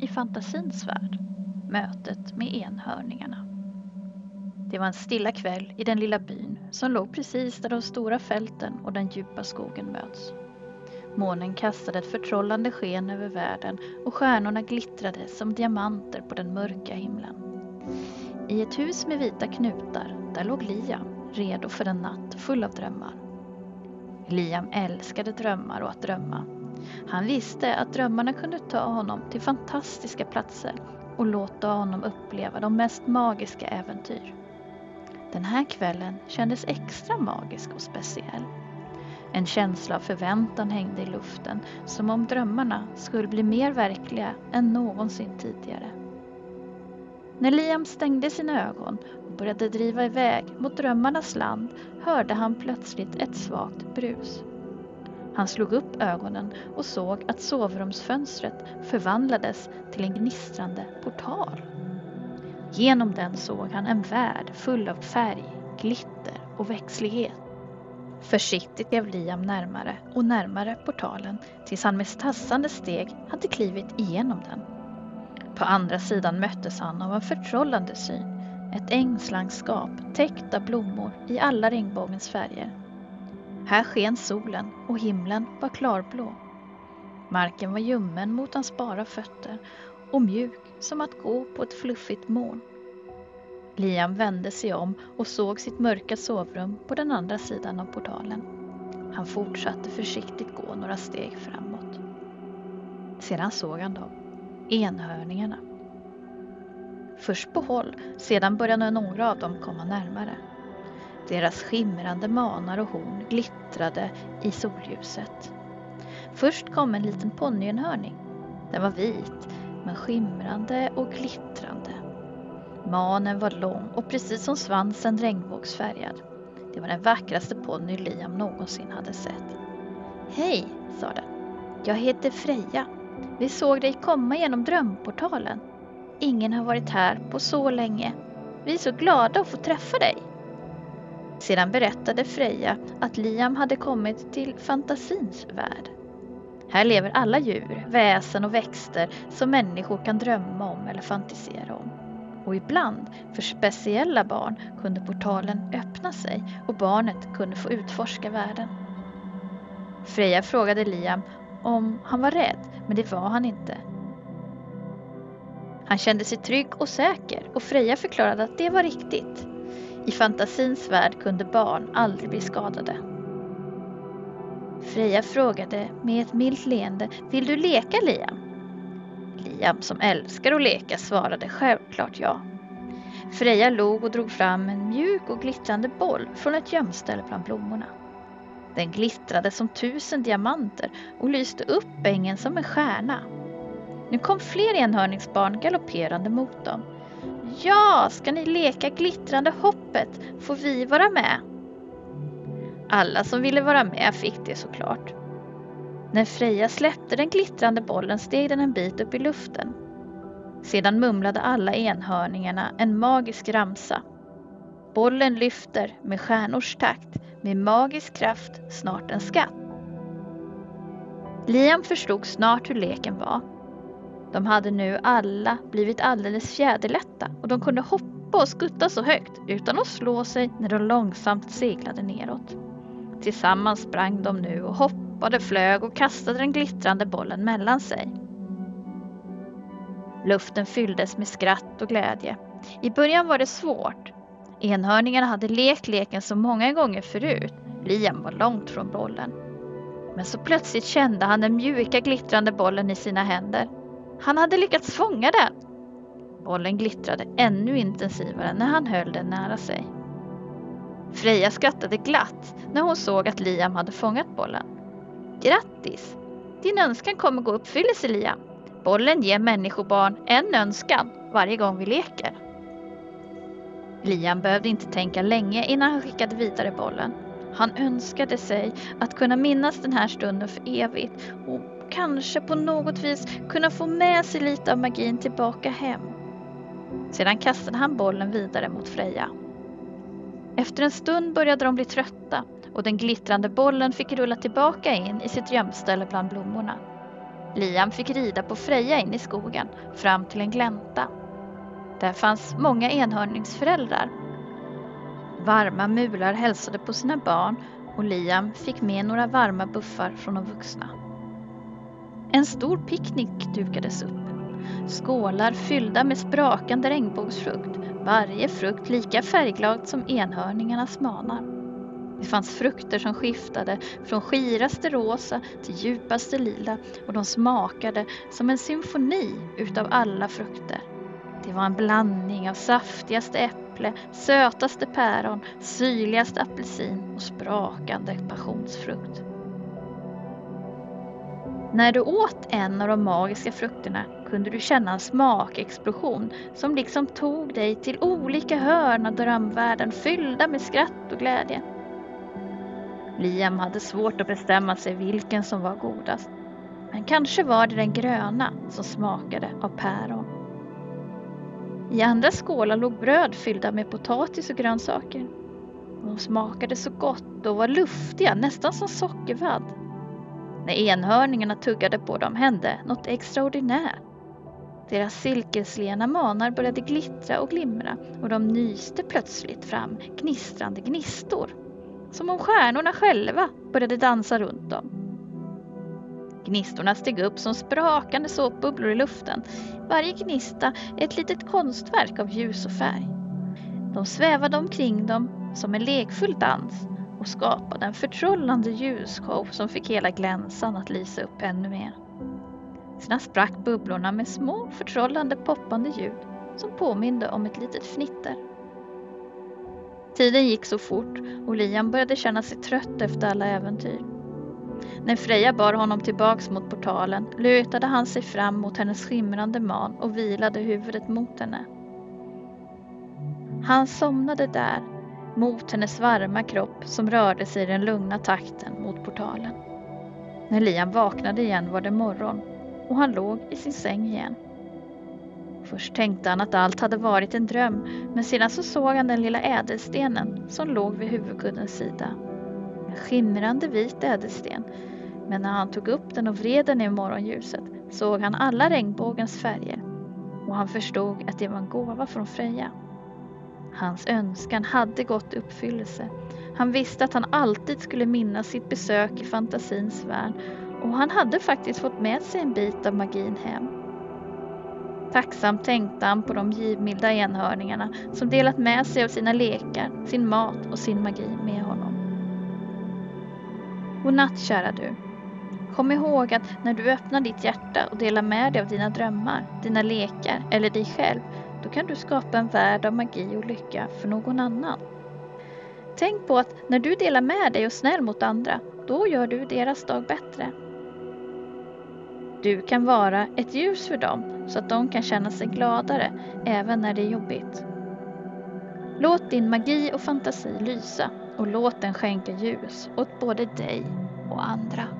i fantasins värld. Mötet med enhörningarna. Det var en stilla kväll i den lilla byn som låg precis där de stora fälten och den djupa skogen möts. Månen kastade ett förtrollande sken över världen och stjärnorna glittrade som diamanter på den mörka himlen. I ett hus med vita knutar, där låg Liam, redo för en natt full av drömmar. Liam älskade drömmar och att drömma. Han visste att drömmarna kunde ta honom till fantastiska platser och låta honom uppleva de mest magiska äventyr. Den här kvällen kändes extra magisk och speciell. En känsla av förväntan hängde i luften som om drömmarna skulle bli mer verkliga än någonsin tidigare. När Liam stängde sina ögon och började driva iväg mot drömmarnas land hörde han plötsligt ett svagt brus. Han slog upp ögonen och såg att sovrumsfönstret förvandlades till en gnistrande portal. Genom den såg han en värld full av färg, glitter och växtlighet. Försiktigt klev Liam närmare och närmare portalen tills han med tassande steg hade klivit igenom den. På andra sidan möttes han av en förtrollande syn. Ett ängslandskap täckt av blommor i alla regnbågens färger. Här sken solen och himlen var klarblå. Marken var ljummen mot hans bara fötter och mjuk som att gå på ett fluffigt moln. Liam vände sig om och såg sitt mörka sovrum på den andra sidan av portalen. Han fortsatte försiktigt gå några steg framåt. Sedan såg han dem, enhörningarna. Först på håll, sedan började några av dem komma närmare. Deras skimrande manar och horn glittrade i solljuset. Först kom en liten ponnyenhörning. Den var vit, men skimrande och glittrande. Manen var lång och precis som svansen regnbågsfärgad. Det var den vackraste ponny Liam någonsin hade sett. Hej, sa den. Jag heter Freja. Vi såg dig komma genom drömportalen. Ingen har varit här på så länge. Vi är så glada att få träffa dig. Sedan berättade Freja att Liam hade kommit till fantasins värld. Här lever alla djur, väsen och växter som människor kan drömma om eller fantisera om. Och ibland, för speciella barn, kunde portalen öppna sig och barnet kunde få utforska världen. Freja frågade Liam om han var rädd, men det var han inte. Han kände sig trygg och säker och Freja förklarade att det var riktigt. I fantasins värld kunde barn aldrig bli skadade. Freja frågade med ett milt leende, vill du leka Liam? Liam som älskar att leka svarade självklart ja. Freja log och drog fram en mjuk och glittrande boll från ett gömställe bland blommorna. Den glittrade som tusen diamanter och lyste upp ängen som en stjärna. Nu kom fler enhörningsbarn galopperande mot dem. Ja, ska ni leka glittrande hoppet får vi vara med. Alla som ville vara med fick det såklart. När Freja släppte den glittrande bollen steg den en bit upp i luften. Sedan mumlade alla enhörningarna en magisk ramsa. Bollen lyfter med stjärnors takt, med magisk kraft, snart en skatt. Liam förstod snart hur leken var. De hade nu alla blivit alldeles fjäderlätta och de kunde hoppa och skutta så högt utan att slå sig när de långsamt seglade neråt. Tillsammans sprang de nu och hoppade, flög och kastade den glittrande bollen mellan sig. Luften fylldes med skratt och glädje. I början var det svårt. Enhörningarna hade lekt leken så många gånger förut. Liam var långt från bollen. Men så plötsligt kände han den mjuka glittrande bollen i sina händer. Han hade lyckats fånga den. Bollen glittrade ännu intensivare när han höll den nära sig. Freja skrattade glatt när hon såg att Liam hade fångat bollen. Grattis! Din önskan kommer gå i uppfyllelse Liam. Bollen ger människobarn en önskan varje gång vi leker. Liam behövde inte tänka länge innan han skickade vidare bollen. Han önskade sig att kunna minnas den här stunden för evigt och kanske på något vis kunna få med sig lite av magin tillbaka hem. Sedan kastade han bollen vidare mot Freja. Efter en stund började de bli trötta och den glittrande bollen fick rulla tillbaka in i sitt gömställe bland blommorna. Liam fick rida på Freja in i skogen fram till en glänta. Där fanns många enhörningsföräldrar. Varma mular hälsade på sina barn och Liam fick med några varma buffar från de vuxna. En stor picknick dukades upp. Skålar fyllda med sprakande regnbågsfrukt, varje frukt lika färgglad som enhörningarnas manar. Det fanns frukter som skiftade från skiraste rosa till djupaste lila och de smakade som en symfoni utav alla frukter. Det var en blandning av saftigaste äpple, sötaste päron, syrligaste apelsin och sprakande passionsfrukt. När du åt en av de magiska frukterna kunde du känna en smakexplosion som liksom tog dig till olika hörn av drömvärlden fyllda med skratt och glädje. Liam hade svårt att bestämma sig vilken som var godast. Men kanske var det den gröna som smakade av päron. I andra skålar låg bröd fyllda med potatis och grönsaker. De smakade så gott och var luftiga, nästan som sockervadd. När enhörningarna tuggade på dem hände något extraordinärt. Deras silkeslena manar började glittra och glimra och de nyste plötsligt fram gnistrande gnistor. Som om stjärnorna själva började dansa runt dem. Gnistorna steg upp som sprakande såpbubblor i luften. Varje gnista är ett litet konstverk av ljus och färg. De svävade omkring dem som en lekfull dans och skapade en förtrollande ljusshow som fick hela glänsan att lysa upp ännu mer. Sedan sprack bubblorna med små förtrollande poppande ljud som påminde om ett litet fnitter. Tiden gick så fort och Liam började känna sig trött efter alla äventyr. När Freja bar honom tillbaks mot portalen lutade han sig fram mot hennes skimrande man och vilade huvudet mot henne. Han somnade där, mot hennes varma kropp som rörde sig i den lugna takten mot portalen. När Liam vaknade igen var det morgon och han låg i sin säng igen. Först tänkte han att allt hade varit en dröm men sedan så såg han den lilla ädelstenen som låg vid huvudkuddens sida. En skimrande vit ädelsten men när han tog upp den och vred den i morgonljuset såg han alla regnbågens färger och han förstod att det var en gåva från Freja. Hans önskan hade gått i uppfyllelse. Han visste att han alltid skulle minnas sitt besök i fantasins värld och han hade faktiskt fått med sig en bit av magin hem. Tacksamt tänkte han på de givmilda enhörningarna som delat med sig av sina lekar, sin mat och sin magi med honom. Godnatt kära du. Kom ihåg att när du öppnar ditt hjärta och delar med dig av dina drömmar, dina lekar eller dig själv, då kan du skapa en värld av magi och lycka för någon annan. Tänk på att när du delar med dig och snäll mot andra, då gör du deras dag bättre. Du kan vara ett ljus för dem så att de kan känna sig gladare även när det är jobbigt. Låt din magi och fantasi lysa och låt den skänka ljus åt både dig och andra.